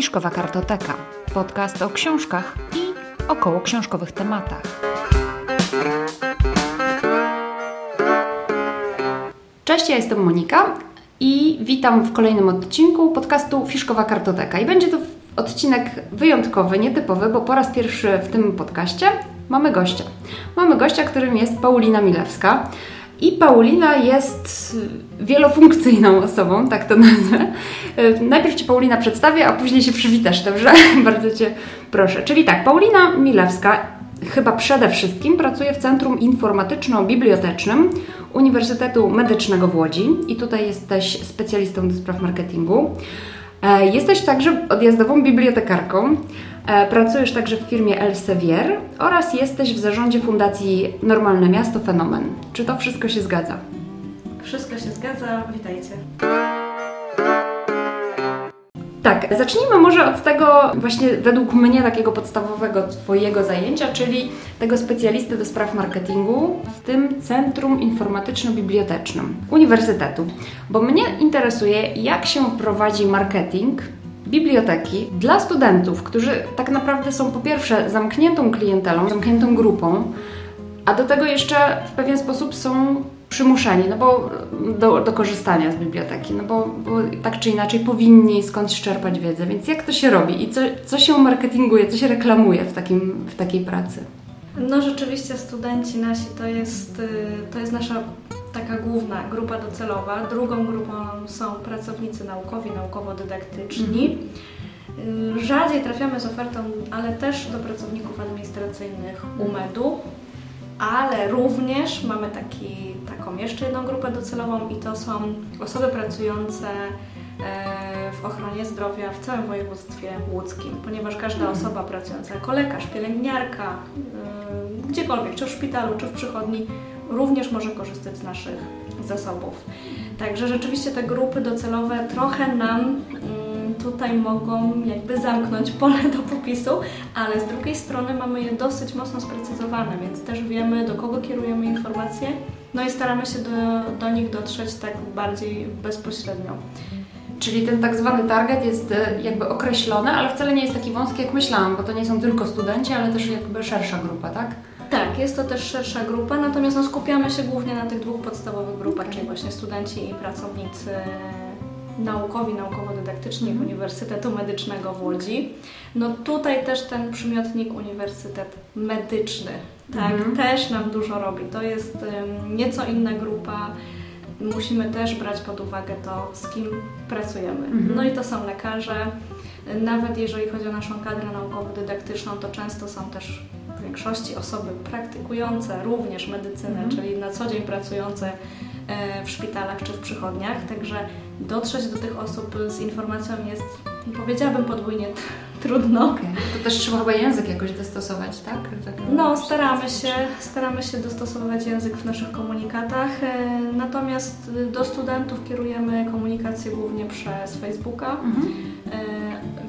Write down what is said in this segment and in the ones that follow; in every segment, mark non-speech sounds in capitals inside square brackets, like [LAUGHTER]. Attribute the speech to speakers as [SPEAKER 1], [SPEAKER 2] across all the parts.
[SPEAKER 1] Fiszkowa Kartoteka. Podcast o książkach i około książkowych tematach. Cześć, ja jestem Monika i witam w kolejnym odcinku podcastu Fiszkowa Kartoteka. I będzie to odcinek wyjątkowy, nietypowy, bo po raz pierwszy w tym podcaście mamy gościa. Mamy gościa, którym jest Paulina Milewska. I Paulina jest wielofunkcyjną osobą, tak to nazwę. Najpierw Cię Paulina przedstawię, a później się przywitasz, dobrze? [LAUGHS] Bardzo Cię proszę. Czyli tak, Paulina Milewska chyba przede wszystkim pracuje w Centrum Informatyczno-Bibliotecznym Uniwersytetu Medycznego w Łodzi i tutaj jesteś specjalistą do spraw marketingu. E, jesteś także odjazdową bibliotekarką. E, pracujesz także w firmie Elsevier oraz jesteś w zarządzie Fundacji Normalne Miasto Fenomen. Czy to wszystko się zgadza?
[SPEAKER 2] Wszystko się zgadza, witajcie.
[SPEAKER 1] Tak, zacznijmy może od tego właśnie według mnie takiego podstawowego Twojego zajęcia, czyli tego specjalisty do spraw marketingu w tym Centrum Informatyczno-Bibliotecznym Uniwersytetu. Bo mnie interesuje, jak się prowadzi marketing biblioteki dla studentów, którzy tak naprawdę są po pierwsze zamkniętą klientelą, zamkniętą grupą, a do tego jeszcze w pewien sposób są przymuszeni no bo do, do korzystania z biblioteki, no bo, bo, tak czy inaczej powinni skądś czerpać wiedzę. Więc jak to się robi i co, co się marketinguje, co się reklamuje w, takim, w takiej pracy?
[SPEAKER 2] No rzeczywiście studenci nasi to jest, y, to jest nasza taka główna grupa docelowa. Drugą grupą są pracownicy naukowi, naukowo-dydaktyczni. Mhm. Rzadziej trafiamy z ofertą, ale też do pracowników administracyjnych UMED-u, ale również mamy taki, taką jeszcze jedną grupę docelową i to są osoby pracujące w ochronie zdrowia w całym województwie łódzkim, ponieważ każda mhm. osoba pracująca jako lekarz, pielęgniarka, e, gdziekolwiek, czy w szpitalu, czy w przychodni, również może korzystać z naszych zasobów. Także rzeczywiście te grupy docelowe trochę nam mm, tutaj mogą jakby zamknąć pole do popisu, ale z drugiej strony mamy je dosyć mocno sprecyzowane, więc też wiemy do kogo kierujemy informacje, no i staramy się do, do nich dotrzeć tak bardziej bezpośrednio.
[SPEAKER 1] Czyli ten tak zwany target jest e, jakby określony, ale wcale nie jest taki wąski jak myślałam, bo to nie są tylko studenci, ale też jakby szersza grupa, tak?
[SPEAKER 2] Tak, jest to też szersza grupa, natomiast no, skupiamy się głównie na tych dwóch podstawowych grupach, czyli właśnie studenci i pracownicy naukowi, naukowo-dydaktyczni mhm. Uniwersytetu Medycznego w Łodzi. No tutaj też ten przymiotnik Uniwersytet Medyczny, tak, mhm. też nam dużo robi. To jest um, nieco inna grupa. Musimy też brać pod uwagę to, z kim pracujemy. Mhm. No i to są lekarze. Nawet jeżeli chodzi o naszą kadrę naukowo-dydaktyczną, to często są też w większości osoby praktykujące również medycynę, mhm. czyli na co dzień pracujące w szpitalach czy w przychodniach. Także dotrzeć do tych osób z informacją jest, powiedziałabym, podwójnie [LAUGHS] trudno. Okay.
[SPEAKER 1] To też trzeba chyba język jakoś dostosować, tak? tak
[SPEAKER 2] no, staramy się, staramy się dostosować język w naszych komunikatach. E, natomiast do studentów kierujemy komunikację głównie przez Facebooka. Mhm.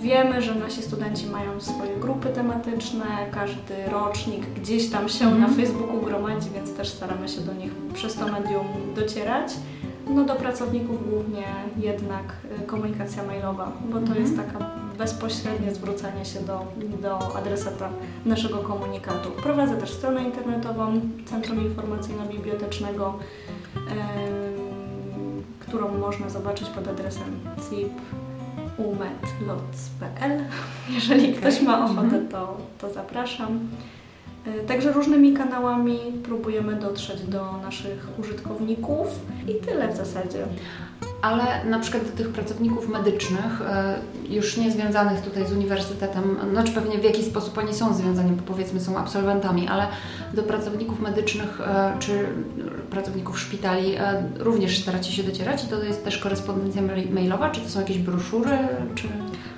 [SPEAKER 2] Wiemy, że nasi studenci mają swoje grupy tematyczne, każdy rocznik gdzieś tam się na mhm. Facebooku gromadzi, więc też staramy się do nich przez to medium docierać. No do pracowników głównie jednak y, komunikacja mailowa, bo to mm. jest taka bezpośrednie zwrócenie się do, do adresata naszego komunikatu. Prowadzę też stronę internetową Centrum Informacyjno-Bibliotecznego, yy, którą można zobaczyć pod adresem zip umetloc.pl. Jeżeli ktoś ma ochotę, mhm. to, to zapraszam. E, także różnymi kanałami próbujemy dotrzeć do naszych użytkowników i tyle w zasadzie
[SPEAKER 1] ale na przykład do tych pracowników medycznych, e, już nie związanych tutaj z uniwersytetem, znaczy pewnie w jakiś sposób oni są związani, bo powiedzmy są absolwentami, ale do pracowników medycznych e, czy pracowników szpitali e, również staracie się docierać? I to jest też korespondencja mailowa, czy to są jakieś broszury, czy...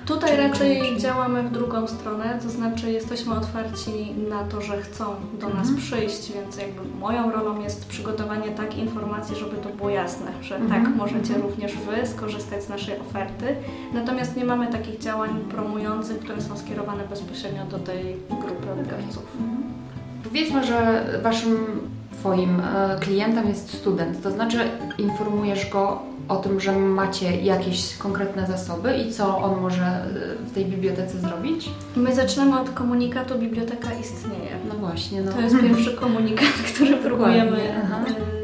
[SPEAKER 2] Tutaj raczej działamy w drugą stronę, to znaczy jesteśmy otwarci na to, że chcą do nas mhm. przyjść, więc jakby moją rolą jest przygotowanie tak informacji, żeby to było jasne, że mhm. tak, możecie mhm również Wy skorzystać z naszej oferty. Natomiast nie mamy takich działań promujących, które są skierowane bezpośrednio do tej grupy odbiorców. Mhm.
[SPEAKER 1] Powiedzmy, że Waszym Twoim e, klientem jest student, to znaczy informujesz go o tym, że macie jakieś konkretne zasoby i co on może e, w tej bibliotece zrobić?
[SPEAKER 2] My zaczynamy od komunikatu biblioteka istnieje.
[SPEAKER 1] No właśnie. No.
[SPEAKER 2] To jest pierwszy komunikat, [LAUGHS] który próbujemy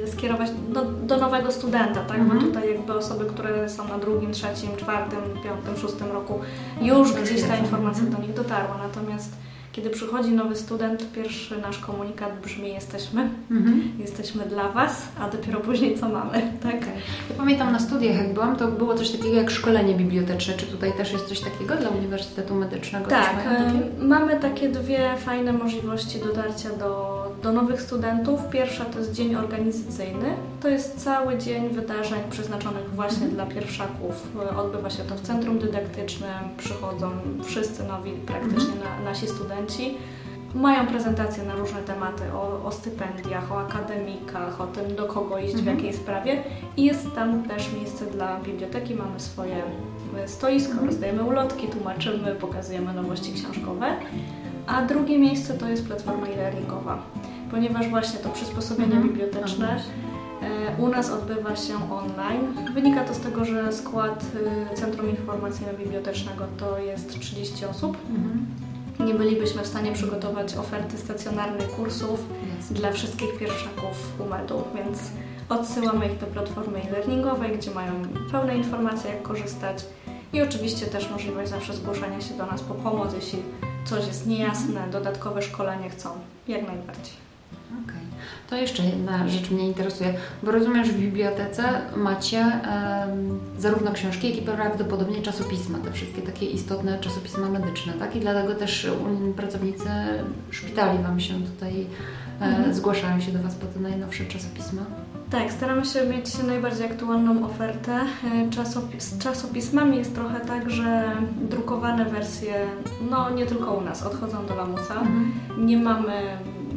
[SPEAKER 2] e, skierować do, do nowego studenta, tak?
[SPEAKER 1] Mhm.
[SPEAKER 2] Bo tutaj jakby osoby, które są na drugim, trzecim, czwartym, piątym, szóstym roku, już
[SPEAKER 1] Już
[SPEAKER 2] gdzieś ta informacja
[SPEAKER 1] Mhm.
[SPEAKER 2] do nich dotarła. Natomiast kiedy przychodzi nowy student, pierwszy nasz komunikat brzmi jesteśmy,
[SPEAKER 1] Mhm.
[SPEAKER 2] jesteśmy dla Was, a dopiero później co mamy, [LAUGHS] tak?
[SPEAKER 1] Ja pamiętam na studiach, jak byłam, to było coś takiego jak szkolenie biblioteczne. Czy tutaj też jest coś takiego dla Uniwersytetu Medycznego?
[SPEAKER 2] Tak, e, mamy takie dwie fajne możliwości dotarcia do, do nowych studentów. Pierwsza to jest dzień organizacyjny. To jest cały dzień wydarzeń przeznaczonych właśnie dla pierwszaków. Odbywa się to w centrum dydaktycznym, przychodzą wszyscy nowi praktycznie
[SPEAKER 1] Mhm.
[SPEAKER 2] na, nasi studenci. Mają prezentacje na różne tematy o, o stypendiach, o akademikach, o tym do kogo iść, w
[SPEAKER 1] Mhm.
[SPEAKER 2] jakiej sprawie. I jest tam też miejsce dla biblioteki. Mamy swoje e, stoisko,
[SPEAKER 1] Mhm.
[SPEAKER 2] rozdajemy ulotki, tłumaczymy, pokazujemy nowości książkowe. A drugie miejsce to jest platforma e-learningowa, ponieważ właśnie to przysposobienia
[SPEAKER 1] Mhm.
[SPEAKER 2] biblioteczne
[SPEAKER 1] Mhm.
[SPEAKER 2] e, u nas odbywa się online. Wynika to z tego, że skład e, Centrum Informacyjno-Bibliotecznego to jest 30 osób.
[SPEAKER 1] Mhm.
[SPEAKER 2] Nie bylibyśmy w stanie przygotować oferty stacjonarnej kursów
[SPEAKER 1] Jasne.
[SPEAKER 2] dla wszystkich pierwszaków UMED-u, więc odsyłamy ich do platformy e-learningowej, gdzie mają pełne informacje, jak korzystać i oczywiście też możliwość zawsze zgłoszenia się do nas po pomoc, jeśli coś jest niejasne, dodatkowe szkolenie chcą, jak najbardziej.
[SPEAKER 1] Okej. To jeszcze jedna rzecz mnie interesuje, bo rozumiem, że w bibliotece macie em, zarówno książki, jak i prawdopodobnie czasopisma, te wszystkie takie istotne czasopisma medyczne, tak? I dlatego też um, pracownicy szpitali Wam się tutaj e,
[SPEAKER 2] Mhm.
[SPEAKER 1] zgłaszają się do Was po te najnowsze czasopisma.
[SPEAKER 2] Tak, staramy się mieć najbardziej aktualną ofertę. E, Czasopis z czasopismami jest trochę tak, że drukowane wersje, no nie tylko u nas, odchodzą do lamusa. Nie mamy,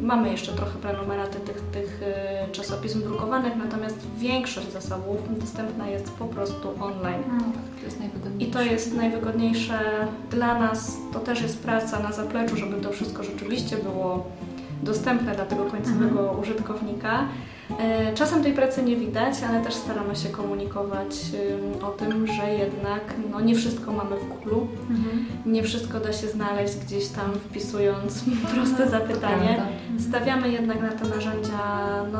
[SPEAKER 2] mamy jeszcze trochę prenumeraty tych, tych e, czasopism drukowanych, natomiast większość zasobów dostępna jest po prostu online.
[SPEAKER 1] No, tak, to jest
[SPEAKER 2] I to jest najwygodniejsze dla nas. To też jest praca na zapleczu, żeby to wszystko rzeczywiście było dostępne dla tego końcowego użytkownika. E, Czasem tej pracy nie widać, ale też staramy się komunikować o tym, że jednak no, nie wszystko mamy w Google,
[SPEAKER 1] Mhm.
[SPEAKER 2] nie wszystko da się znaleźć gdzieś tam wpisując [LAUGHS] proste zapytanie.
[SPEAKER 1] Prawda.
[SPEAKER 2] Stawiamy jednak na te narzędzia no,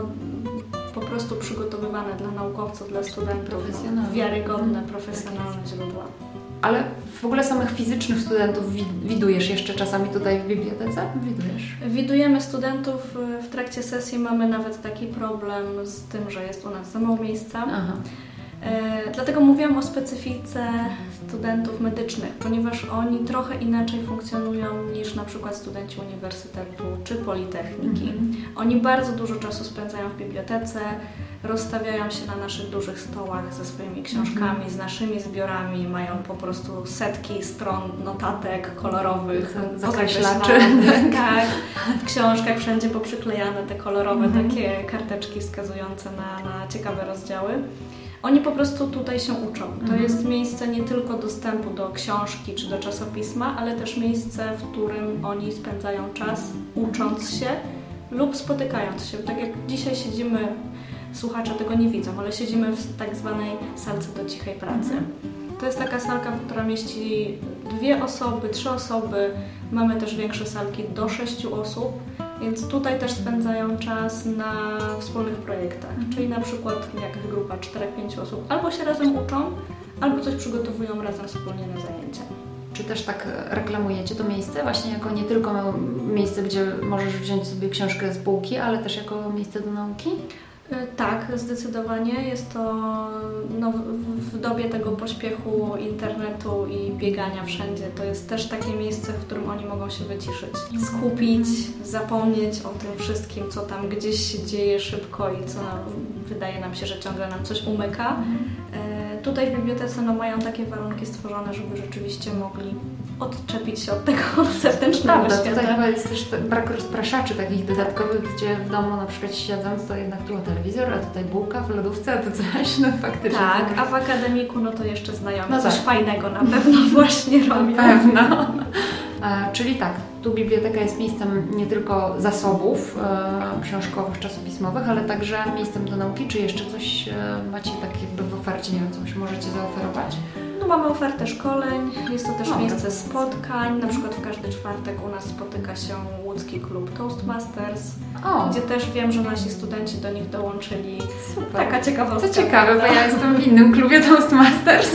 [SPEAKER 2] po prostu przygotowywane dla naukowców, dla studentów, no, wiarygodne,
[SPEAKER 1] Mhm.
[SPEAKER 2] profesjonalne źródła.
[SPEAKER 1] Ale w ogóle samych fizycznych studentów wi- widujesz jeszcze czasami tutaj w bibliotece? Widujesz.
[SPEAKER 2] Widujemy studentów y, w trakcie sesji, mamy nawet taki problem z tym, że jest u nas za mało miejsca.
[SPEAKER 1] Aha.
[SPEAKER 2] E, dlatego mówiłam o specyfice studentów medycznych, ponieważ oni trochę inaczej funkcjonują niż na przykład studenci uniwersytetu czy politechniki.
[SPEAKER 1] Mhm.
[SPEAKER 2] Oni bardzo dużo czasu spędzają w bibliotece, rozstawiają się na naszych dużych stołach ze swoimi książkami, z naszymi zbiorami, mają po prostu setki stron notatek kolorowych,
[SPEAKER 1] Za- zakreślaczy. [LAUGHS]
[SPEAKER 2] tak, w książkach wszędzie poprzyklejane te kolorowe
[SPEAKER 1] Mhm.
[SPEAKER 2] takie karteczki wskazujące na, na ciekawe rozdziały. Oni po prostu tutaj się uczą. To
[SPEAKER 1] Mhm.
[SPEAKER 2] jest miejsce nie tylko dostępu do książki czy do czasopisma, ale też miejsce, w którym oni spędzają czas ucząc się lub spotykając się. Tak jak dzisiaj siedzimy, słuchacze tego nie widzą, ale siedzimy w tak zwanej salce do cichej pracy. To jest taka salka, która mieści dwie osoby, trzy osoby. Mamy też większe salki do sześciu osób, więc tutaj też spędzają czas na wspólnych projektach. Czyli na przykład jakaś grupa 4-5 osób albo się razem uczą, albo coś przygotowują razem wspólnie na zajęcia.
[SPEAKER 1] Czy też tak reklamujecie to miejsce właśnie jako nie tylko miejsce, gdzie możesz wziąć sobie książkę z półki, ale też jako miejsce do nauki?
[SPEAKER 2] Y, Tak, zdecydowanie. Jest to no, w- dobie tego pośpiechu internetu i biegania wszędzie. To jest też takie miejsce, w którym oni mogą się wyciszyć, skupić, zapomnieć o tym wszystkim, co tam gdzieś się dzieje szybko i co wydaje nam się, że ciągle nam coś umyka. Tutaj w bibliotece no, mają takie warunki stworzone, żeby rzeczywiście mogli odczepić się od tego [LAUGHS] zewnętrznego
[SPEAKER 1] Prawda,
[SPEAKER 2] świata.
[SPEAKER 1] tutaj chyba jest też te- brak rozpraszaczy takich dodatkowych, gdzie w domu na przykład siedząc, to jednak tu telewizor, a tutaj bułka w lodówce, a tu coś, no faktycznie.
[SPEAKER 2] Tak, a w akademiku no to jeszcze znajomi
[SPEAKER 1] No
[SPEAKER 2] coś
[SPEAKER 1] tak.
[SPEAKER 2] fajnego na pewno [LAUGHS] właśnie
[SPEAKER 1] Na
[SPEAKER 2] robią.
[SPEAKER 1] pewno. E, czyli tak, tu biblioteka jest miejscem nie tylko zasobów e, książkowych, czasopismowych, ale także miejscem do nauki. Czy jeszcze coś e, macie tak jakby ofercie, nie wiem, coś możecie zaoferować?
[SPEAKER 2] No mamy ofertę szkoleń, jest to też no, miejsce spotkań. Na przykład w każdy czwartek u nas spotyka się łódzki klub Toastmasters, o. gdzie też wiem, że nasi studenci do nich dołączyli. Super. Taka ciekawostka.
[SPEAKER 1] To ciekawe, bo ja jestem w innym klubie Toastmasters.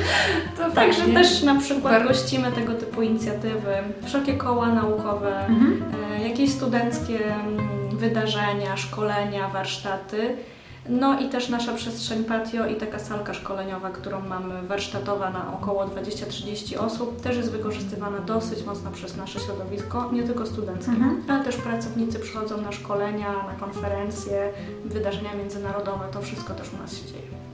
[SPEAKER 1] [LAUGHS]
[SPEAKER 2] to Także też na przykład Super. gościmy tego typu inicjatywy, wszelkie koła naukowe, mhm. E, jakieś studenckie mm, wydarzenia, szkolenia, warsztaty. No i też nasza przestrzeń patio i taka salka szkoleniowa, którą mamy warsztatowa na około 20-30 osób, też jest wykorzystywana dosyć mocno przez nasze środowisko, nie tylko studenckie, mhm. ale też pracownicy przychodzą na szkolenia, na konferencje, wydarzenia międzynarodowe, to wszystko też u nas się dzieje.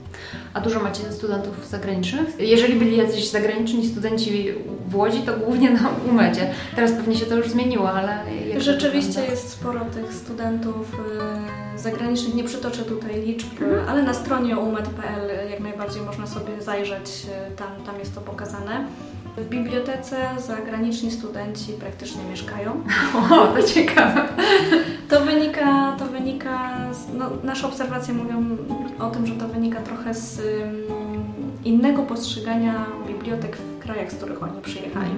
[SPEAKER 1] A dużo macie studentów zagranicznych? Jeżeli byli jacyś zagraniczni studenci w Łodzi, to głównie na UMEdzie. Teraz pewnie się to już zmieniło, ale...
[SPEAKER 2] Rzeczywiście jest sporo tych studentów y, zagranicznych. Nie przytoczę tutaj liczb, mhm. ale na stronie umed.pl jak najbardziej można sobie zajrzeć, y, tam, tam jest to pokazane. W bibliotece zagraniczni studenci praktycznie mieszkają. [LAUGHS]
[SPEAKER 1] O, to ciekawe.
[SPEAKER 2] To wynika, to wynika no, nasze obserwacje mówią o tym, że to wynika trochę z innego postrzegania bibliotek w krajach, z których oni przyjechali.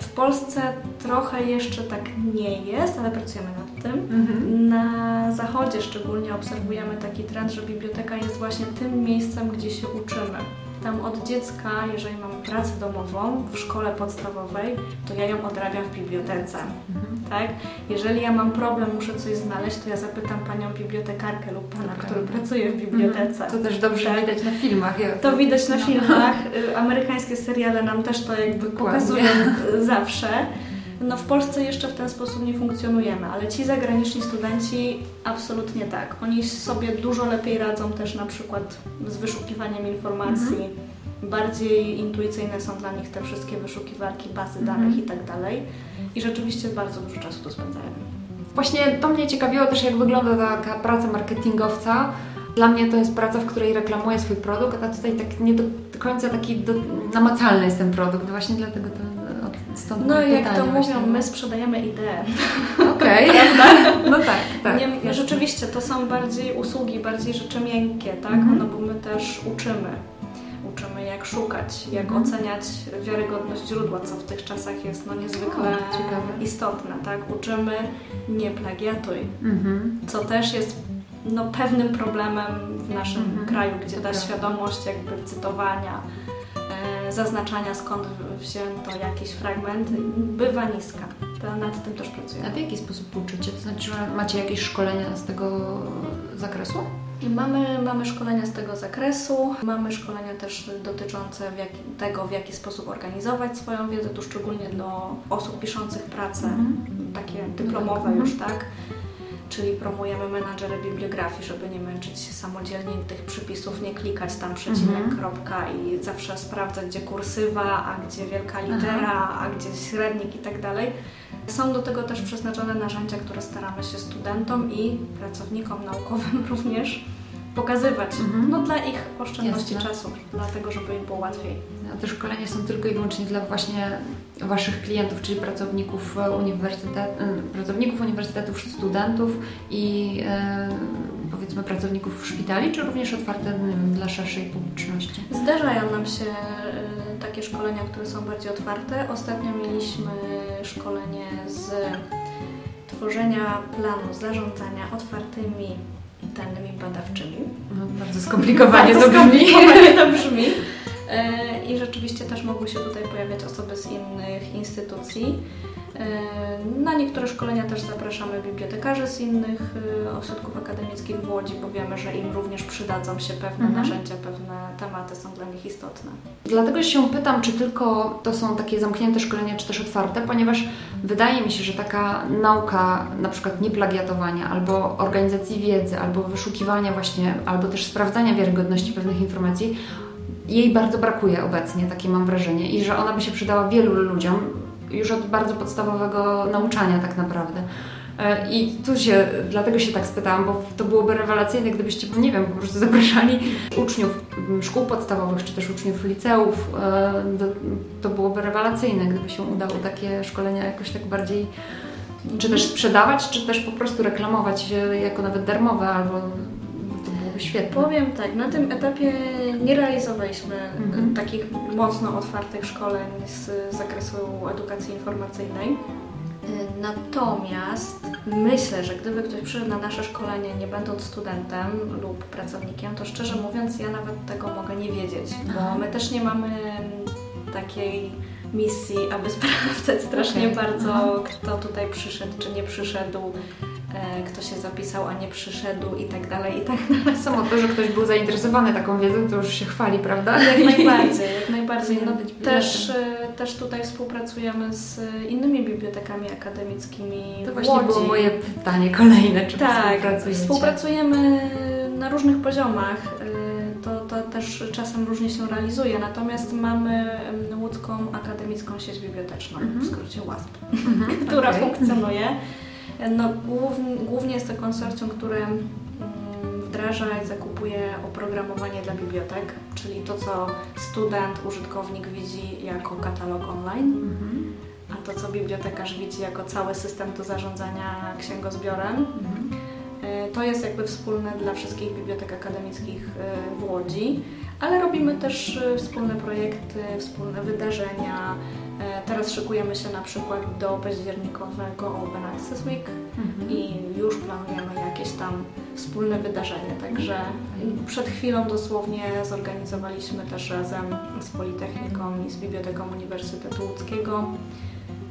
[SPEAKER 2] W Polsce trochę jeszcze tak nie jest, ale pracujemy nad tym. Mhm. Na zachodzie szczególnie obserwujemy taki trend, że biblioteka jest właśnie tym miejscem, gdzie się uczymy. Tam od dziecka, jeżeli mam pracę domową w szkole podstawowej, to ja ją odrabiam w bibliotece. Mhm. Tak? Jeżeli ja mam problem, muszę coś znaleźć, to ja zapytam panią bibliotekarkę lub pana, okay. który pracuje w bibliotece.
[SPEAKER 1] Mhm. To też dobrze tak? widać na filmach. Ja...
[SPEAKER 2] To widać na no. filmach. Amerykańskie seriale nam też to jakby Dokładnie. pokazują zawsze. No w Polsce jeszcze w ten sposób nie funkcjonujemy, ale ci zagraniczni studenci absolutnie tak. Oni sobie dużo lepiej radzą też na przykład z wyszukiwaniem informacji. Mhm. Bardziej intuicyjne są dla nich te wszystkie wyszukiwarki, bazy mhm. danych i tak dalej. I rzeczywiście bardzo dużo czasu tu spędzają.
[SPEAKER 1] Właśnie to mnie ciekawiło też, jak wygląda taka praca marketingowca. Dla mnie to jest praca, w której reklamuję swój produkt, a tutaj tak nie do końca taki do, namacalny jest ten produkt. Właśnie dlatego to
[SPEAKER 2] Stąd no jak to mówią, my sprzedajemy ideę.
[SPEAKER 1] Okej, [LAUGHS] okay. no tak, tak.
[SPEAKER 2] Nie, rzeczywiście to są bardziej usługi, bardziej rzeczy miękkie, tak? -hmm. No bo my też uczymy. Uczymy jak szukać, jak -hmm. oceniać wiarygodność źródła, co w tych czasach jest no niezwykle o, istotne, tak? Uczymy nie plagiatuj, -hmm. co też jest no, pewnym problemem w naszym mhm. kraju, gdzie ta świadomość jakby cytowania zaznaczania skąd wzięto jakiś fragment bywa niska. To nad tym też pracujemy.
[SPEAKER 1] A w jaki sposób uczycie? To znaczy, że macie jakieś szkolenia z tego zakresu?
[SPEAKER 2] Mamy, mamy szkolenia z tego zakresu, mamy szkolenia też dotyczące w jaki, tego, w jaki sposób organizować swoją wiedzę, tu szczególnie dla osób piszących pracę, mm -hmm. takie dyplomowe mm -hmm. już, tak? Czyli promujemy menadżery bibliografii, żeby nie męczyć się samodzielnie tych przypisów, nie klikać tam przecinek, mhm. kropka i zawsze sprawdzać, gdzie kursywa, a gdzie wielka litera, Aha. a gdzie średnik i tak dalej. Są do tego też przeznaczone narzędzia, które staramy się studentom i pracownikom naukowym [LAUGHS] również pokazywać. Mhm. No dla ich oszczędności Jasne. czasu, dlatego żeby im było łatwiej.
[SPEAKER 1] Te szkolenia są tylko i wyłącznie dla właśnie Waszych klientów, czyli pracowników, uniwersytet, pracowników uniwersytetów, studentów i e, powiedzmy pracowników szpitali, czy również otwarte dla szerszej publiczności?
[SPEAKER 2] Zdarzają nam się e, takie szkolenia, które są bardziej otwarte. Ostatnio mieliśmy szkolenie z tworzenia planu zarządzania otwartymi danymi badawczymi.
[SPEAKER 1] No, bardzo skomplikowanie bardzo to brzmi.
[SPEAKER 2] Skomplikowanie to [LAUGHS] brzmi. E, I rzeczywiście też mogły się tutaj pojawiać osoby z innych instytucji. E, na niektóre szkolenia też zapraszamy bibliotekarzy z innych e, ośrodków akademickich w Łodzi, bo wiemy, że im również przydadzą się pewne mhm. narzędzia, pewne tematy są dla nich istotne.
[SPEAKER 1] Dlatego się pytam, czy tylko to są takie zamknięte szkolenia, czy też otwarte, ponieważ wydaje mi się, że taka nauka na przykład nieplagiatowania, albo organizacji wiedzy, albo wyszukiwania właśnie, albo też sprawdzania wiarygodności pewnych informacji, jej bardzo brakuje obecnie, takie mam wrażenie, i że ona by się przydała wielu ludziom, już od bardzo podstawowego nauczania tak naprawdę. E, I tu się, dlatego się tak spytałam, bo to byłoby rewelacyjne, gdybyście, nie wiem, po prostu zapraszali uczniów szkół podstawowych, czy też uczniów liceów. E, to byłoby rewelacyjne, gdyby się udało takie szkolenia jakoś tak bardziej, czy też sprzedawać, czy też po prostu reklamować jako nawet darmowe, albo świetne.
[SPEAKER 2] Powiem tak, na tym etapie nie realizowaliśmy mhm. takich mocno otwartych szkoleń z zakresu edukacji informacyjnej. Natomiast myślę, że gdyby ktoś przyszedł na nasze szkolenie nie będąc studentem lub pracownikiem, to szczerze mówiąc ja nawet tego mogę nie wiedzieć, bo my też nie mamy takiej misji, aby [LAUGHS] sprawdzać strasznie okay. bardzo, kto tutaj przyszedł czy nie przyszedł, E, kto się zapisał, a nie przyszedł i tak dalej, i tak dalej.
[SPEAKER 1] Samo to, że ktoś był zainteresowany taką wiedzą, to już się chwali, prawda?
[SPEAKER 2] Jak najbardziej, jak najbardziej. [LAUGHS] No, też, e, też tutaj współpracujemy z innymi bibliotekami akademickimi
[SPEAKER 1] To właśnie było moje pytanie kolejne, czy
[SPEAKER 2] tak, współpracujecie? współpracujemy na różnych poziomach. E, to, to też czasem różnie się realizuje, natomiast mamy łódzką akademicką sieć biblioteczną, w mhm. skrócie WASP, mhm, [LAUGHS] która okay. funkcjonuje. No, głównie, głównie jest to konsorcjum, które mm, wdraża i zakupuje oprogramowanie dla bibliotek, czyli to, co student, użytkownik widzi jako katalog online, mhm. a to, co bibliotekarz widzi jako cały system do zarządzania księgozbiorem. Mhm. E, to jest jakby wspólne dla wszystkich bibliotek akademickich e, w Łodzi, ale robimy też e, wspólne projekty, wspólne wydarzenia, teraz szykujemy się na przykład do październikowego Open Access Week mhm. i już planujemy jakieś tam wspólne wydarzenie. Także przed chwilą dosłownie zorganizowaliśmy też razem z Politechniką i z Biblioteką Uniwersytetu Łódzkiego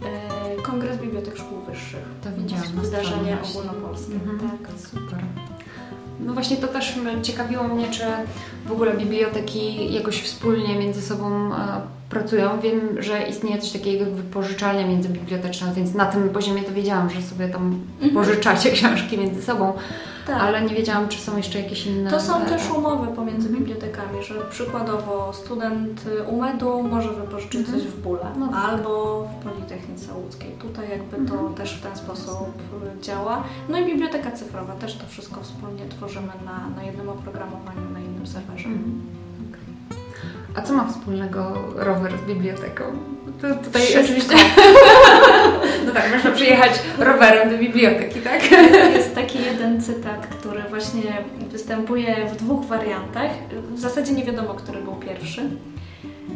[SPEAKER 2] e, Kongres Bibliotek Szkół Wyższych.
[SPEAKER 1] To widziałam.
[SPEAKER 2] Wydarzenie ogólnopolskie.
[SPEAKER 1] Mhm. Tak, super. No właśnie to też ciekawiło mnie, czy w ogóle biblioteki jakoś wspólnie między sobą e, pracują. Wiem, że istnieje coś takiego jak wypożyczalnia międzybiblioteczna, więc na tym poziomie to wiedziałam, że sobie tam mhm. pożyczacie książki między sobą. Tak. Ale nie wiedziałam, czy są jeszcze jakieś inne.
[SPEAKER 2] To są też umowy pomiędzy mhm. bibliotekami, że przykładowo student UMED-u może wypożyczyć mhm. coś w Bóle no tak. albo w Politechnice Łódzkiej. Tutaj jakby to mhm. też w ten sposób działa. No i biblioteka cyfrowa też to wszystko wspólnie tworzymy na, na jednym oprogramowaniu, na innym serwerze. Mhm.
[SPEAKER 1] A co ma wspólnego rower z biblioteką?
[SPEAKER 2] To tutaj Wszystko. oczywiście. [LAUGHS]
[SPEAKER 1] no tak, można przyjechać rowerem do biblioteki, tak?
[SPEAKER 2] Jest taki jeden cytat, który właśnie występuje w dwóch wariantach. W zasadzie nie wiadomo, który był pierwszy.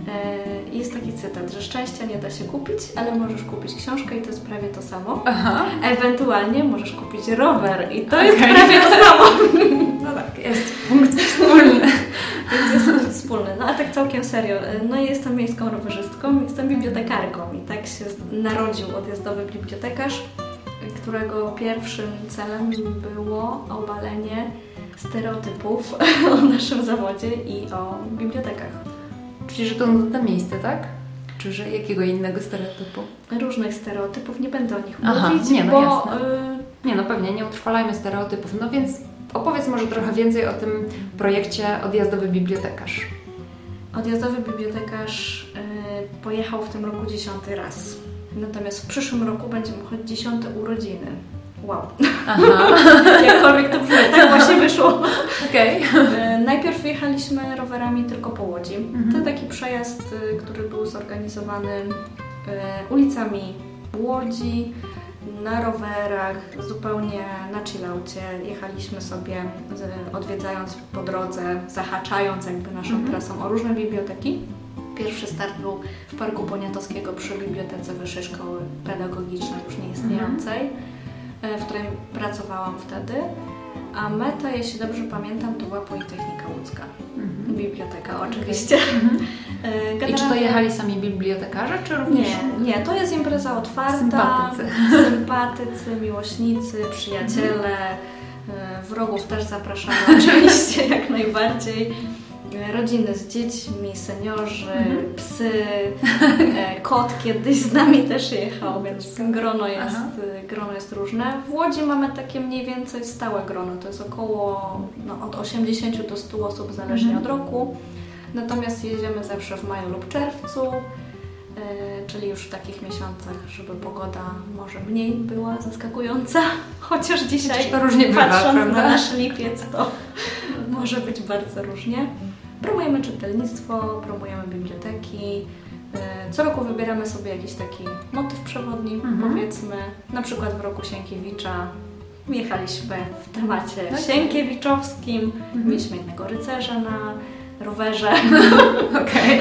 [SPEAKER 2] E, jest taki cytat, że szczęścia nie da się kupić, ale możesz kupić książkę i to jest prawie to samo. Aha. Ewentualnie możesz kupić rower i to okay. jest prawie to samo. [LAUGHS]
[SPEAKER 1] No tak, jest punkt wspólny. [LAUGHS]
[SPEAKER 2] Więc jest punkt wspólny. No a tak całkiem serio. No jestem miejską rowerzystką, jestem bibliotekarką i tak się narodził odjazdowy bibliotekarz, którego pierwszym celem było obalenie stereotypów [LAUGHS] o naszym zawodzie i o bibliotekach.
[SPEAKER 1] Czyli, że to nudne miejsce, tak? Czy że jakiego innego stereotypu?
[SPEAKER 2] Różnych stereotypów, nie będę o nich Aha, mówić, nie, no
[SPEAKER 1] bo... Jasne. Y... Nie, no pewnie, nie utrwalajmy stereotypów. No więc opowiedz może trochę więcej o tym projekcie Odjazdowy Bibliotekarz.
[SPEAKER 2] Odjazdowy Bibliotekarz y, pojechał w tym roku dziesiąty raz. Natomiast w przyszłym roku będzie chodzić dziesiąte urodziny. Wow. [LAUGHS] Jakkolwiek to brzmi, tak właśnie wyszło.
[SPEAKER 1] Okay.
[SPEAKER 2] Najpierw jechaliśmy rowerami tylko po Łodzi. Mhm. To taki przejazd, y, który był zorganizowany y, ulicami Łodzi, na rowerach, zupełnie na chillaucie. Jechaliśmy sobie, odwiedzając po drodze, zahaczając jakby naszą mhm. trasą o różne biblioteki. Pierwszy start był w Parku Poniatowskiego przy Bibliotece Wyższej Szkoły Pedagogicznej, już nieistniejącej. Mhm E, w której pracowałam wtedy. A meta, jeśli dobrze pamiętam, to była Politechnika Łódzka. Mhm. Biblioteka oczywiście. Mhm.
[SPEAKER 1] E, I czy to jechali sami bibliotekarze, czy również?
[SPEAKER 2] Nie, nie, to jest impreza otwarta.
[SPEAKER 1] Sympatycy.
[SPEAKER 2] Sympatycy, miłośnicy, przyjaciele. Mhm. Wrogów też zapraszamy [LAUGHS] oczywiście, jak najbardziej rodziny z dziećmi, seniorzy, mhm. psy, e, kot kiedyś z nami też jechał, więc grono jest, grono jest różne. W Łodzi mamy takie mniej więcej stałe grono, to jest około no, od 80 do 100 osób zależnie mhm. od roku. Natomiast jedziemy zawsze w maju lub czerwcu. czyli już w takich miesiącach, żeby pogoda może mniej była zaskakująca, [LAUGHS] chociaż dzisiaj
[SPEAKER 1] Chociaż to różnie
[SPEAKER 2] patrząc na nasz lipiec, to [LAUGHS] może być bardzo różnie. Promujemy czytelnictwo, promujemy biblioteki. E, Co roku wybieramy sobie jakiś taki motyw przewodni,
[SPEAKER 1] Mhm.
[SPEAKER 2] powiedzmy. Na przykład w roku Sienkiewicza jechaliśmy w temacie
[SPEAKER 1] Tak.
[SPEAKER 2] sienkiewiczowskim.
[SPEAKER 1] Mhm.
[SPEAKER 2] Mieliśmy jednego rycerza na rowerze. [LAUGHS]
[SPEAKER 1] Okej.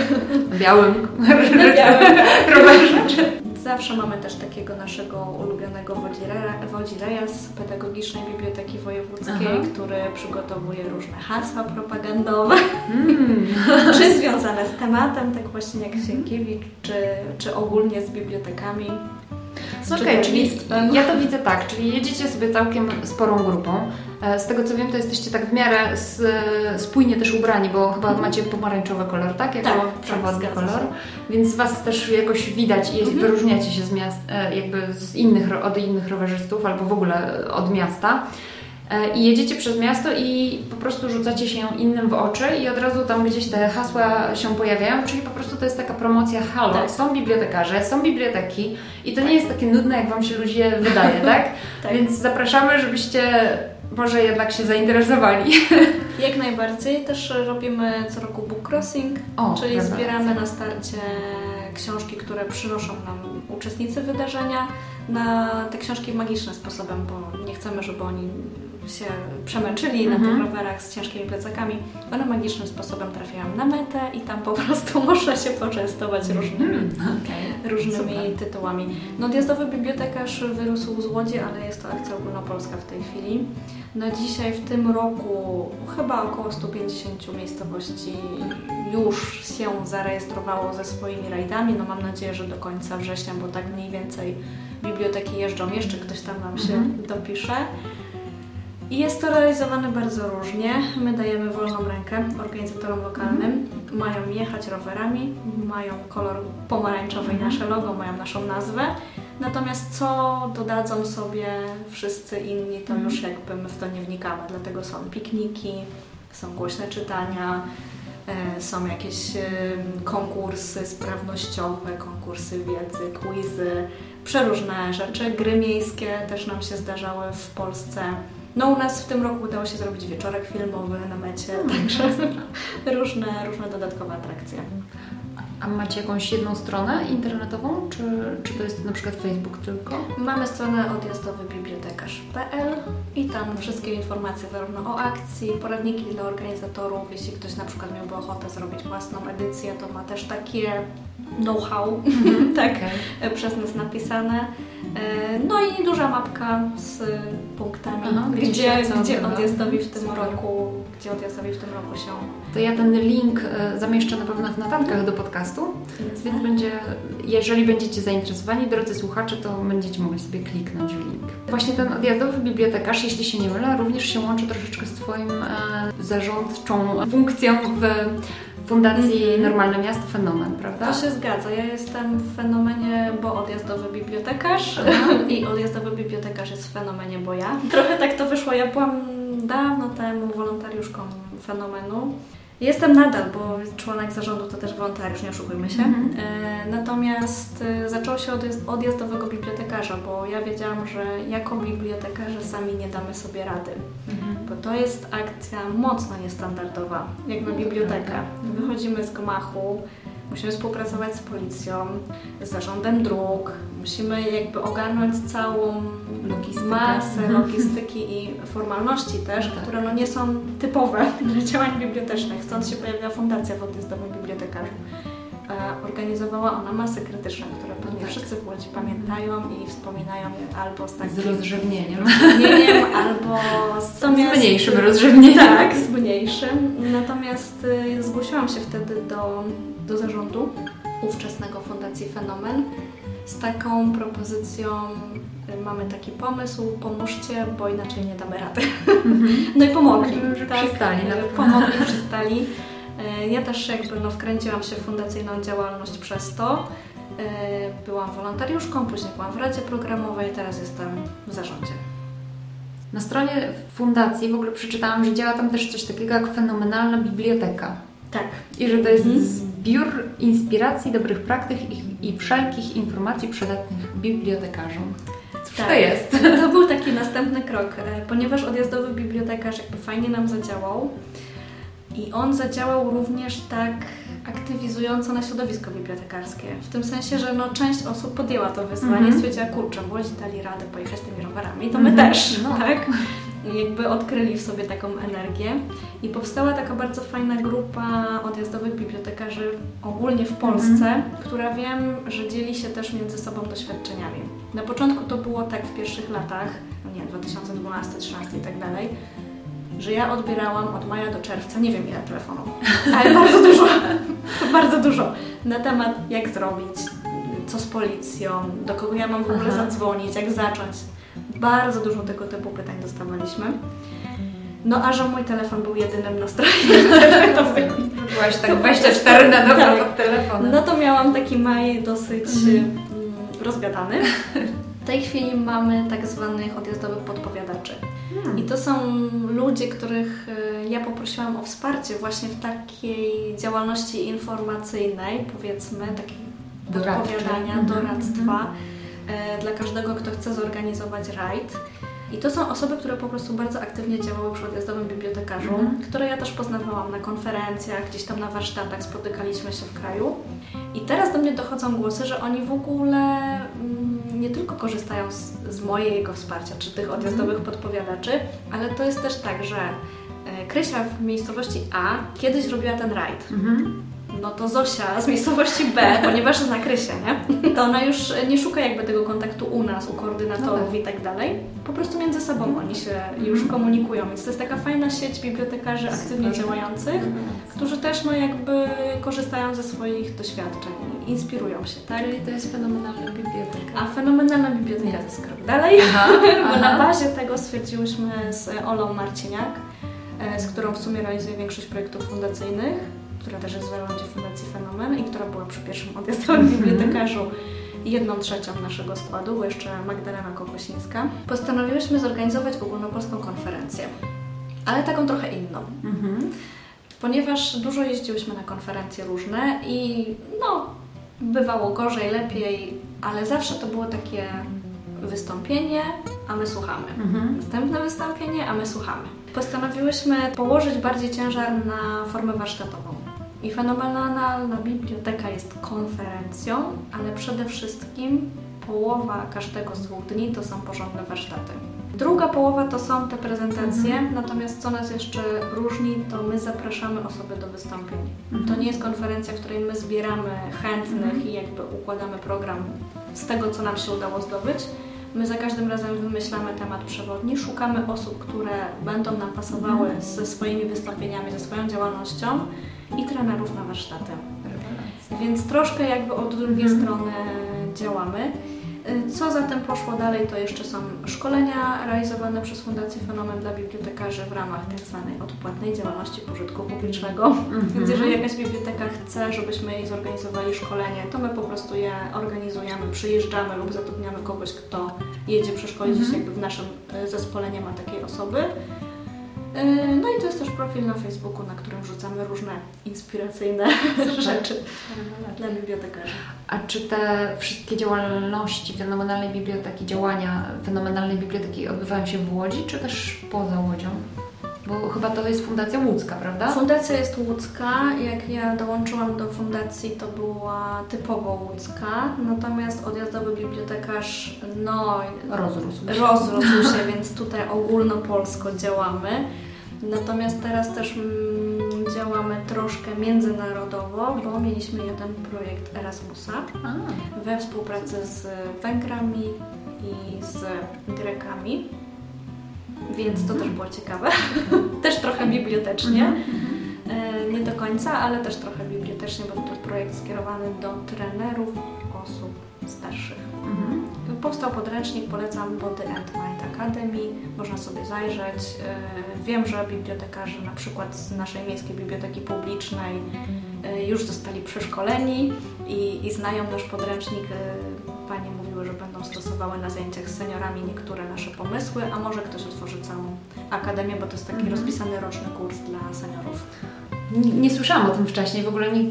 [SPEAKER 1] Białym.
[SPEAKER 2] Na białym, tak. [LAUGHS]
[SPEAKER 1] rowerze. [LAUGHS]
[SPEAKER 2] Zawsze mamy też takiego naszego ulubionego wodzireja, wodzireja z Pedagogicznej Biblioteki Wojewódzkiej,
[SPEAKER 1] Aha.
[SPEAKER 2] który przygotowuje różne hasła propagandowe,
[SPEAKER 1] Mm. [LAUGHS]
[SPEAKER 2] czy związane z tematem, tak właśnie jak Sienkiewicz, czy, czy ogólnie z bibliotekami. Z
[SPEAKER 1] Okej, czyli
[SPEAKER 2] czytelnictwem.
[SPEAKER 1] ja to widzę tak, czyli jedziecie sobie całkiem sporą grupą. E, Z tego co wiem, to jesteście tak w miarę s- spójnie też ubrani, bo chyba macie pomarańczowy kolor, tak? Jako
[SPEAKER 2] Tak, tak,
[SPEAKER 1] przewodni
[SPEAKER 2] zgadza
[SPEAKER 1] kolor. Więc Was też jakoś widać i
[SPEAKER 2] Mhm.
[SPEAKER 1] wyróżniacie się z miast, e, jakby z innych, od innych rowerzystów albo w ogóle od miasta. E, I jedziecie przez miasto i po prostu rzucacie się innym w oczy i od razu tam gdzieś te hasła się pojawiają, czyli po prostu to jest taka promocja halo,
[SPEAKER 2] Tak.
[SPEAKER 1] są bibliotekarze, są biblioteki i to nie jest takie nudne, jak Wam się ludzie wydaje, [LAUGHS] tak?
[SPEAKER 2] Tak.
[SPEAKER 1] Więc zapraszamy, żebyście może jednak się zainteresowali. [LAUGHS]
[SPEAKER 2] Jak najbardziej. Też robimy co roku book crossing,
[SPEAKER 1] O,
[SPEAKER 2] czyli
[SPEAKER 1] prawda.
[SPEAKER 2] zbieramy na starcie książki, które przynoszą nam uczestnicy wydarzenia na te książki magicznym sposobem, bo nie chcemy, żeby oni się przemęczyli na
[SPEAKER 1] Mhm.
[SPEAKER 2] tych rowerach z ciężkimi plecakami. One magicznym sposobem trafiają na metę i tam po [LAUGHS] prostu można się poczęstować różnymi
[SPEAKER 1] Mm, okej.
[SPEAKER 2] różnymi
[SPEAKER 1] Super.
[SPEAKER 2] tytułami. No, odjazdowy bibliotekarz wyrósł z Łodzi, ale jest to akcja ogólnopolska w tej chwili. Na dzisiaj, w tym roku, chyba około 150 miejscowości już się zarejestrowało ze swoimi rajdami. No, mam nadzieję, że do końca września, bo tak mniej więcej biblioteki jeżdżą. Jeszcze ktoś tam nam się
[SPEAKER 1] Mhm.
[SPEAKER 2] dopisze. I jest to realizowane bardzo różnie. My dajemy wolną rękę organizatorom lokalnym. Mają jechać rowerami, mają kolor pomarańczowy i
[SPEAKER 1] Mhm.
[SPEAKER 2] nasze logo, mają naszą nazwę. Natomiast co dodadzą sobie wszyscy inni, to
[SPEAKER 1] Mhm.
[SPEAKER 2] już jakby my w to nie wnikamy. Dlatego są pikniki, są głośne czytania, e, są jakieś e, konkursy sprawnościowe, konkursy wiedzy, quizy, przeróżne rzeczy. Gry miejskie też nam się zdarzały w Polsce. No u nas w tym roku udało się zrobić wieczorek filmowy na mecie, także [LAUGHS] różne, różne dodatkowe atrakcje.
[SPEAKER 1] A macie jakąś jedną stronę internetową, czy, czy to jest na przykład Facebook tylko?
[SPEAKER 2] Mamy stronę odjazdowybibliotekarz.pl i tam wszystkie informacje zarówno o akcji, poradniki dla organizatorów. Jeśli ktoś na przykład miałby ochotę zrobić własną edycję, to ma też takie know-how, [LAUGHS] tak,
[SPEAKER 1] Okej.
[SPEAKER 2] przez nas napisane. E, No i duża mapka z punktami,
[SPEAKER 1] Aha, gdzie
[SPEAKER 2] gdzie, gdzie odjazdowi w tym
[SPEAKER 1] Super.
[SPEAKER 2] roku, gdzie odjazdowi w tym roku się
[SPEAKER 1] To ja ten link e, zamieszczę na pewno w notatkach do podcastu, więc będzie, jeżeli będziecie zainteresowani, drodzy słuchacze, to będziecie mogli sobie kliknąć w link. Właśnie ten odjazdowy bibliotekarz, jeśli się nie mylę, również się łączy troszeczkę z Twoim e, zarządczą funkcją w Fundacji
[SPEAKER 2] Mhm.
[SPEAKER 1] Normalne Miasto Fenomen, prawda?
[SPEAKER 2] To się zgadza. Ja jestem w fenomenie, bo odjazdowy bibliotekarz i odjazdowy bibliotekarz jest w fenomenie, bo ja. Trochę tak to wyszło. Ja byłam dawno temu wolontariuszką fenomenu. Jestem nadal, bo członek zarządu to też wolontariusz, nie oszukujmy się.
[SPEAKER 1] Mhm.
[SPEAKER 2] E, natomiast e, zaczęło się od odjazd- odjazdowego bibliotekarza, bo ja wiedziałam, że jako bibliotekarze sami nie damy sobie rady.
[SPEAKER 1] Mhm.
[SPEAKER 2] Bo to jest akcja mocno niestandardowa, jak na bibliotekę. Wychodzimy z gmachu, musimy współpracować z policją, z zarządem dróg, musimy jakby ogarnąć całą
[SPEAKER 1] Logistykę.
[SPEAKER 2] masę
[SPEAKER 1] Mhm.
[SPEAKER 2] logistyki i formalności też,
[SPEAKER 1] Tak.
[SPEAKER 2] które no nie są typowe [LAUGHS] dla działań bibliotecznych. Stąd się pojawiła fundacja w odjazdowym bibliotekarzu. E, Organizowała ona masy krytyczne, które pewnie
[SPEAKER 1] tak.
[SPEAKER 2] wszyscy w Łodzi pamiętają i wspominają albo z takim
[SPEAKER 1] Z rozrzewnieniem.
[SPEAKER 2] rozrzewnieniem, albo z,
[SPEAKER 1] Z [LAUGHS] mniejszym rozrzewnieniem.
[SPEAKER 2] Tak, z mniejszym. Natomiast y, zgłosiłam się wtedy do, do zarządu ówczesnego Fundacji Fenomen z taką propozycją, mamy taki pomysł, pomóżcie, bo inaczej nie damy rady. No i pomogli.
[SPEAKER 1] Że przystali.
[SPEAKER 2] Pomogli, przystali. Y, Ja też jakby no, wkręciłam się w fundacyjną działalność przez to. Y, Byłam wolontariuszką, później byłam w Radzie Programowej, teraz jestem w zarządzie.
[SPEAKER 1] Na stronie fundacji w ogóle przeczytałam, że działa tam też coś takiego jak fenomenalna biblioteka.
[SPEAKER 2] Tak.
[SPEAKER 1] I że to jest
[SPEAKER 2] Mhm.
[SPEAKER 1] zbiór zbiór inspiracji, dobrych praktyk i, i wszelkich informacji przydatnych bibliotekarzom.
[SPEAKER 2] Tak.
[SPEAKER 1] to jest?
[SPEAKER 2] To był taki następny krok, e, ponieważ odjazdowy bibliotekarz jakby fajnie nam zadziałał i on zadziałał również tak aktywizująco na środowisko bibliotekarskie. W tym sensie, że no, część osób podjęła to wyzwanie,
[SPEAKER 1] Mhm.
[SPEAKER 2] stwierdziła, kurczę, w Łodzi dali radę pojechać tymi rowerami, to my
[SPEAKER 1] Mhm.
[SPEAKER 2] też,
[SPEAKER 1] No.
[SPEAKER 2] tak? Jakby odkryli w sobie taką energię i powstała taka bardzo fajna grupa odjazdowych bibliotekarzy ogólnie w Polsce,
[SPEAKER 1] Mhm.
[SPEAKER 2] która wiem, że dzieli się też między sobą doświadczeniami. Na początku to było tak w pierwszych latach, no nie, 2012, 2013 i tak dalej, że ja odbierałam od maja do czerwca, nie wiem ile telefonów, [LAUGHS] ale bardzo dużo, [LAUGHS] bardzo dużo, na temat jak zrobić, co z policją, do kogo ja mam w ogóle
[SPEAKER 1] Aha.
[SPEAKER 2] zadzwonić, jak zacząć. Bardzo dużo tego typu pytań dostawaliśmy. No a że mój telefon był jedynym nastrojem, to
[SPEAKER 1] Byłaś tak 24 na dobę
[SPEAKER 2] Tak.
[SPEAKER 1] pod telefonem.
[SPEAKER 2] no to miałam taki maj dosyć
[SPEAKER 1] Mhm.
[SPEAKER 2] mm, rozgadany. W tej chwili mamy tak zwanych odjazdowych podpowiadaczy.
[SPEAKER 1] Hmm.
[SPEAKER 2] I to są ludzie, których e, ja poprosiłam o wsparcie właśnie w takiej działalności informacyjnej, powiedzmy, takiej
[SPEAKER 1] Doradczej.
[SPEAKER 2] podpowiadania,
[SPEAKER 1] Mhm,
[SPEAKER 2] doradztwa e, dla każdego, kto chce zorganizować rajd. I to są osoby, które po prostu bardzo aktywnie działały przy odjazdowym bibliotekarzu,
[SPEAKER 1] Mhm.
[SPEAKER 2] które ja też poznawałam na konferencjach, gdzieś tam na warsztatach, spotykaliśmy się w kraju. I teraz do mnie dochodzą głosy, że oni w ogóle mm, nie tylko korzystają z, z mojego wsparcia, czy tych odjazdowych podpowiadaczy, ale to jest też tak, że e, Krysia w miejscowości A kiedyś robiła ten rajd.
[SPEAKER 1] Mhm.
[SPEAKER 2] No to Zosia z miejscowości B, ponieważ zna Krysię, nie? To ona już nie szuka jakby tego kontaktu u nas, u koordynatorów
[SPEAKER 1] No tak.
[SPEAKER 2] i tak dalej. Po prostu między sobą oni się już komunikują, więc to jest taka fajna sieć bibliotekarzy aktywnie działających, którzy też no jakby korzystają ze swoich doświadczeń, inspirują się, tak?
[SPEAKER 1] Czyli to jest fenomenalna biblioteka.
[SPEAKER 2] A fenomenalna biblioteka to jest krok dalej,
[SPEAKER 1] Aha, [LAUGHS]
[SPEAKER 2] bo na
[SPEAKER 1] aha.
[SPEAKER 2] bazie tego stwierdziłyśmy z Olą Marciniak, e, z którą w sumie realizuje większość projektów fundacyjnych, która też jest w zarządzie Fundacji Fenomen i która była przy pierwszym odjazdowym bibliotekarzu jedną trzecią naszego składu, bo jeszcze Magdalena Kokosińska. Postanowiłyśmy zorganizować ogólnopolską konferencję, ale taką trochę inną
[SPEAKER 1] Mhm.
[SPEAKER 2] ponieważ dużo jeździłyśmy na konferencje różne i no, bywało gorzej, lepiej, ale zawsze to było takie wystąpienie, a my słuchamy.
[SPEAKER 1] Mhm.
[SPEAKER 2] Następne wystąpienie, a my słuchamy. Postanowiłyśmy położyć bardziej ciężar na formę warsztatową. I fenomenalna biblioteka jest konferencją, ale przede wszystkim połowa każdego z dwóch dni to są porządne warsztaty. Druga połowa to są te prezentacje, natomiast co nas jeszcze różni, to my zapraszamy osoby do wystąpień. To nie jest konferencja, w której my zbieramy chętnych i jakby układamy program z tego, co nam się udało zdobyć. My za każdym razem wymyślamy temat przewodni, szukamy osób, które będą nam pasowały ze swoimi wystąpieniami, ze swoją działalnością i trenerów na warsztaty. Więc troszkę jakby od drugiej
[SPEAKER 1] Mhm.
[SPEAKER 2] strony działamy. Y, Co zatem poszło dalej, to jeszcze są szkolenia realizowane przez Fundację Fenomen dla bibliotekarzy w ramach tak zwanej odpłatnej działalności pożytku publicznego.
[SPEAKER 1] Mhm.
[SPEAKER 2] Więc jeżeli jakaś biblioteka chce, żebyśmy jej zorganizowali szkolenie, to my po prostu je organizujemy, przyjeżdżamy lub zatrudniamy kogoś, kto jedzie przeszkolić
[SPEAKER 1] Mhm.
[SPEAKER 2] się jakby w naszym y, zespole nie ma takiej osoby. Y, No i to jest też profil na Facebooku, na którym wrzucamy różne inspiracyjne [LAUGHS] rzeczy dla bibliotekarzy.
[SPEAKER 1] A czy te wszystkie działalności fenomenalnej biblioteki, działania fenomenalnej biblioteki odbywają się w Łodzi, czy też poza Łodzią? Bo chyba to jest Fundacja Łódzka, prawda?
[SPEAKER 2] Fundacja jest łódzka. Jak ja dołączyłam do fundacji, to była typowo łódzka. Natomiast odjazdowy bibliotekarz, no,
[SPEAKER 1] Rozrósł się.
[SPEAKER 2] rozrósł się, więc tutaj ogólnopolsko działamy. Natomiast teraz też mm, działamy troszkę międzynarodowo, bo mieliśmy jeden projekt Erasmusa
[SPEAKER 1] A,
[SPEAKER 2] we współpracy z Węgrami i z Grekami. Więc to też było ciekawe. [LAUGHS] też trochę bibliotecznie. E, Nie do końca, ale też trochę bibliotecznie, bo to projekt skierowany do trenerów osób starszych.
[SPEAKER 1] mhm.
[SPEAKER 2] Powstał podręcznik, polecam Body and Mind Academy, można sobie zajrzeć. E, Wiem, że bibliotekarze na przykład z naszej miejskiej biblioteki publicznej e, już zostali przeszkoleni i, i znają nasz podręcznik. E, Panie mówiły, że będą stosowały na zajęciach z seniorami niektóre nasze pomysły, a może ktoś otworzy całą akademię, bo to jest taki
[SPEAKER 1] Mhm.
[SPEAKER 2] rozpisany roczny kurs dla seniorów.
[SPEAKER 1] Nie, słyszałam o tym wcześniej, w ogóle nie,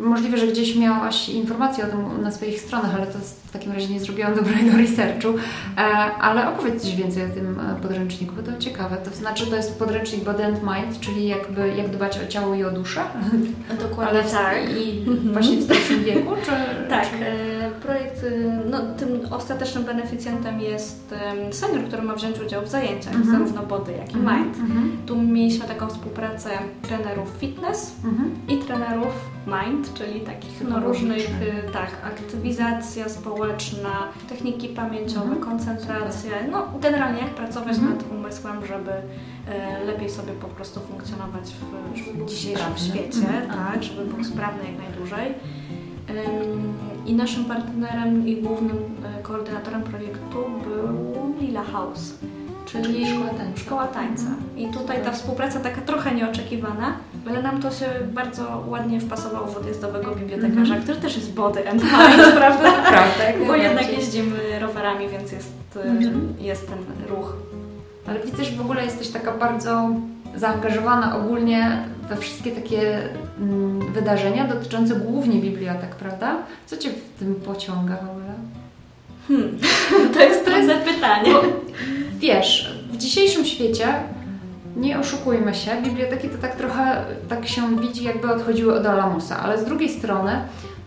[SPEAKER 1] możliwe, że gdzieś miałaś informacje o tym na swoich stronach, ale to w takim razie nie zrobiłam dobrego [LAUGHS] researchu. E, ale opowiedz coś więcej o tym e, podręczniku, bo to ciekawe. To znaczy, to jest podręcznik Body and Mind, czyli jakby jak dbać o ciało i o duszę?
[SPEAKER 2] Dokładnie ale
[SPEAKER 1] w,
[SPEAKER 2] tak.
[SPEAKER 1] I właśnie w starszym wieku? Czy,
[SPEAKER 2] tak.
[SPEAKER 1] Czy...
[SPEAKER 2] Projekt, no, tym ostatecznym beneficjentem jest senior, który ma wziąć udział w zajęciach, -hmm. zarówno body, jak i mhm. mind. -hmm. Tu mieliśmy taką współpracę trenerów fitness mhm. i trenerów mind, czyli takich no, różnych, y, tak, aktywizacja społeczna, techniki pamięciowe, mhm. koncentracja, no generalnie jak pracować mhm. nad umysłem, żeby e, lepiej sobie po prostu funkcjonować w, w dzisiejszym świecie, mhm. tak, żeby był sprawny jak najdłużej. I naszym partnerem i głównym e, koordynatorem projektu był Lila House czyli szkoła tańca. Szkoła tańca. I tutaj ta współpraca taka trochę nieoczekiwana, ale nam to się bardzo ładnie wpasowało w odjazdowego bibliotekarza, mm -hmm. który też jest body and mind, [LAUGHS] prawda?
[SPEAKER 1] Prawda.
[SPEAKER 2] Bo jednak jeździmy rowerami, więc jest, mm -hmm. jest ten ruch.
[SPEAKER 1] Ale widzę, że w ogóle jesteś taka bardzo zaangażowana ogólnie we wszystkie takie mm, wydarzenia dotyczące głównie bibliotek, prawda? Co Cię w tym pociąga w ogóle?
[SPEAKER 2] Hmm. [LAUGHS] To jest trudne pytanie. Bo,
[SPEAKER 1] wiesz, w dzisiejszym świecie nie oszukujmy się, biblioteki to tak trochę tak się widzi, jakby odchodziły od Alamusa, ale z drugiej strony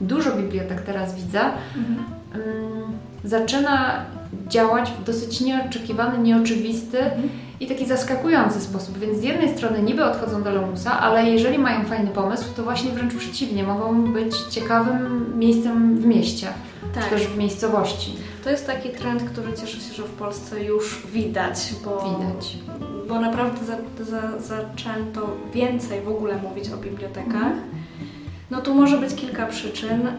[SPEAKER 1] dużo bibliotek teraz widzę, mhm. um, zaczyna działać w dosyć nieoczekiwany, nieoczywisty mhm. I taki zaskakujący sposób. Więc z jednej strony niby odchodzą do Lamusa, ale jeżeli mają fajny pomysł, to właśnie wręcz przeciwnie, mogą być ciekawym miejscem w mieście, tak. czy też w miejscowości.
[SPEAKER 2] To jest taki trend, który cieszę się, że w Polsce już widać, bo,
[SPEAKER 1] widać.
[SPEAKER 2] bo naprawdę za, za, zaczęto więcej w ogóle mówić o bibliotekach. Mhm. No tu może być kilka przyczyn. E,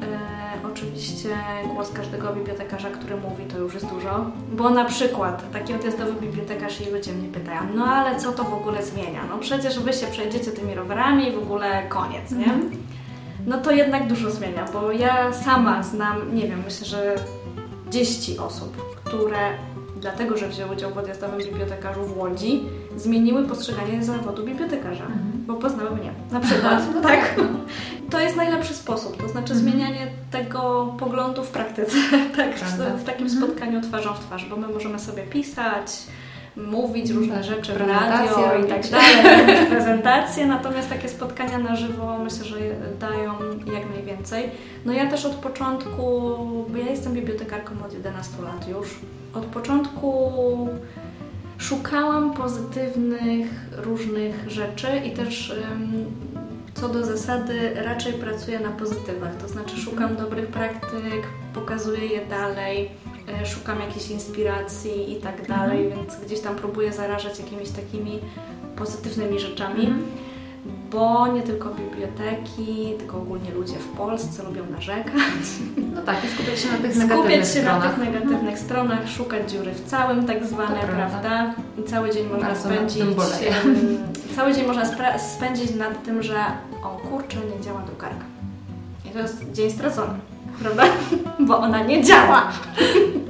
[SPEAKER 2] oczywiście głos każdego bibliotekarza, który mówi, to już jest dużo. Bo na przykład taki odjazdowy bibliotekarz i ludzie mnie pytają, no ale co to w ogóle zmienia? No przecież wy się przejdziecie tymi rowerami i w ogóle koniec, nie? Mhm. No to jednak dużo zmienia, bo ja sama znam, nie wiem, myślę, że 10 osób, które dlatego, że wzięły udział w odjazdowym bibliotekarzu w Łodzi, zmieniły postrzeganie zawodu bibliotekarza, mhm. bo poznały mnie. Na przykład. no tak. To jest najlepszy sposób, to znaczy mhm. zmienianie tego poglądu w praktyce, [LAUGHS] tak, w, w, takim mhm. spotkaniu twarzą w twarz, bo my możemy sobie pisać, mówić różne tak, rzeczy w radio i tak dalej, [LAUGHS] prezentacje, natomiast takie spotkania na żywo myślę, że dają jak najwięcej. No ja też od początku, bo ja jestem bibliotekarką od 11 lat już, od początku szukałam pozytywnych różnych rzeczy i też co do zasady raczej pracuję na pozytywach, to znaczy szukam dobrych praktyk, pokazuję je dalej, E, szukam jakiejś inspiracji i tak dalej, mhm. więc gdzieś tam próbuję zarażać jakimiś takimi pozytywnymi rzeczami. Bo nie tylko biblioteki, tylko ogólnie ludzie w Polsce lubią narzekać.
[SPEAKER 1] No tak, i skupiać się na tych negatywnych
[SPEAKER 2] skupiać się stronach. na tych negatywnych mhm. stronach, szukać dziury w całym tak zwane, prawda? I cały dzień można Bardzo spędzić. cały dzień można spędzić nad tym, że o kurczę, nie działa drukarka. I to jest dzień stracony prawda? Bo ona nie działa.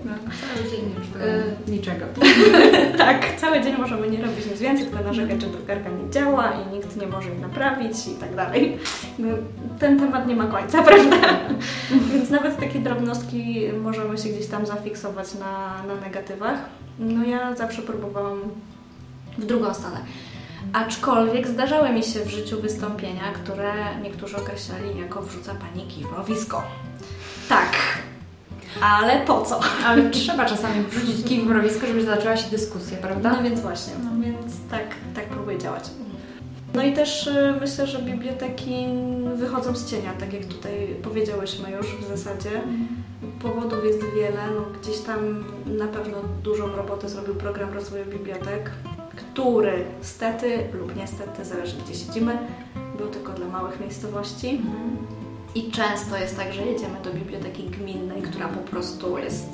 [SPEAKER 1] No, cały dzień już to y niczego. [LAUGHS]
[SPEAKER 2] tak, cały dzień możemy nie robić nic więcej, tylko narzekać, że drukarka nie działa i nikt nie może jej naprawić i tak dalej. No, ten temat nie ma końca, [LAUGHS] prawda? Więc nawet takie drobnostki możemy się gdzieś tam zafiksować na, na negatywach. No ja zawsze próbowałam w drugą stronę. Aczkolwiek zdarzały mi się w życiu wystąpienia, które niektórzy określali jako wrzuca paniki w mrowisko. Tak. Ale po co?
[SPEAKER 1] Ale trzeba czasami wrzucić kij w mrowisko, żeby zaczęła się dyskusja, prawda?
[SPEAKER 2] No więc właśnie, no więc tak, tak próbuję działać. No i też y, myślę, że biblioteki wychodzą z cienia, tak jak tutaj powiedziałyśmy już w zasadzie. Powodów jest wiele, no gdzieś tam na pewno dużą robotę zrobił program rozwoju bibliotek, który stety lub niestety, zależy gdzie siedzimy, był tylko dla małych miejscowości. Mhm. I często jest tak, że jedziemy do biblioteki gminnej, która po prostu jest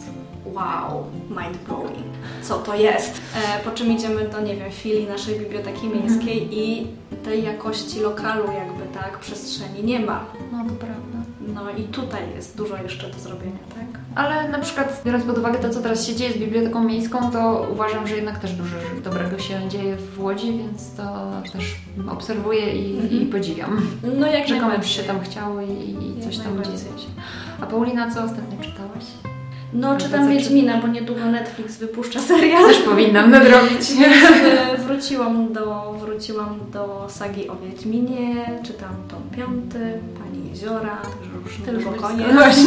[SPEAKER 2] wow, mind blowing. Co to jest? E, po czym idziemy do, nie wiem, filii naszej biblioteki mhm. miejskiej mm. i tej jakości lokalu jakby, tak, przestrzeni nie ma.
[SPEAKER 1] No to prawda.
[SPEAKER 2] No i tutaj jest dużo jeszcze do zrobienia, tak?
[SPEAKER 1] Ale na przykład biorąc pod uwagę to, co teraz się dzieje z Biblioteką Miejską, to uważam, że jednak też dużo dobrego się dzieje w Łodzi, więc to też obserwuję i,
[SPEAKER 2] Mhm.
[SPEAKER 1] i podziwiam.
[SPEAKER 2] No jak
[SPEAKER 1] Że komuś się tam chciało i, i coś tam dzieje.
[SPEAKER 2] najbardziej.
[SPEAKER 1] A Paulina, co ostatnio czytałaś?
[SPEAKER 2] No czytam Wiedźmina, bo niedługo Netflix wypuszcza serial.
[SPEAKER 1] Też powinnam nadrobić. [LAUGHS]
[SPEAKER 2] E, wróciłam do, wróciłam do sagi o Wiedźminie, czytam tom piąty, Pani Jeziora, także już
[SPEAKER 1] To już
[SPEAKER 2] niedługo koniec. [LAUGHS]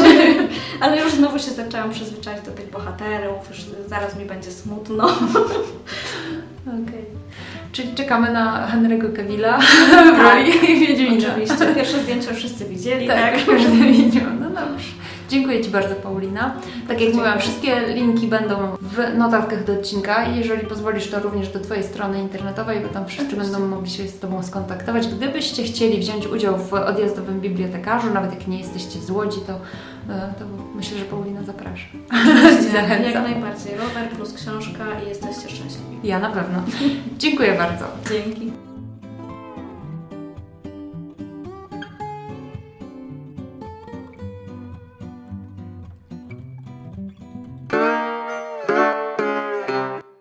[SPEAKER 2] Ale już znowu się zaczęłam przyzwyczaić do tych bohaterów, już zaraz mi będzie smutno. [LAUGHS]
[SPEAKER 1] Okej. Czyli czekamy na Henry'ego Cavilla [LAUGHS] w roli Wiedźmina.
[SPEAKER 2] Oczywiście, pierwsze zdjęcia wszyscy widzieli,
[SPEAKER 1] Tak,
[SPEAKER 2] tak?
[SPEAKER 1] każdy widział. No dobrze. Dziękuję Ci bardzo, Paulina. Tak jak mówiłam, wszystkie linki będą w notatkach do odcinka i jeżeli pozwolisz, to również do Twojej strony internetowej, bo tam wszyscy
[SPEAKER 2] Oczywiście.
[SPEAKER 1] będą mogli się z Tobą skontaktować. Gdybyście chcieli wziąć udział w odjazdowym bibliotekarzu, nawet jak nie jesteście z Łodzi, to, to myślę, że Paulina zaprasza. [LAUGHS] Zachęcam.
[SPEAKER 2] Jak najbardziej. Rower plus książka i jesteście szczęśliwi.
[SPEAKER 1] Ja na pewno. Dziękuję bardzo.
[SPEAKER 2] Dzięki.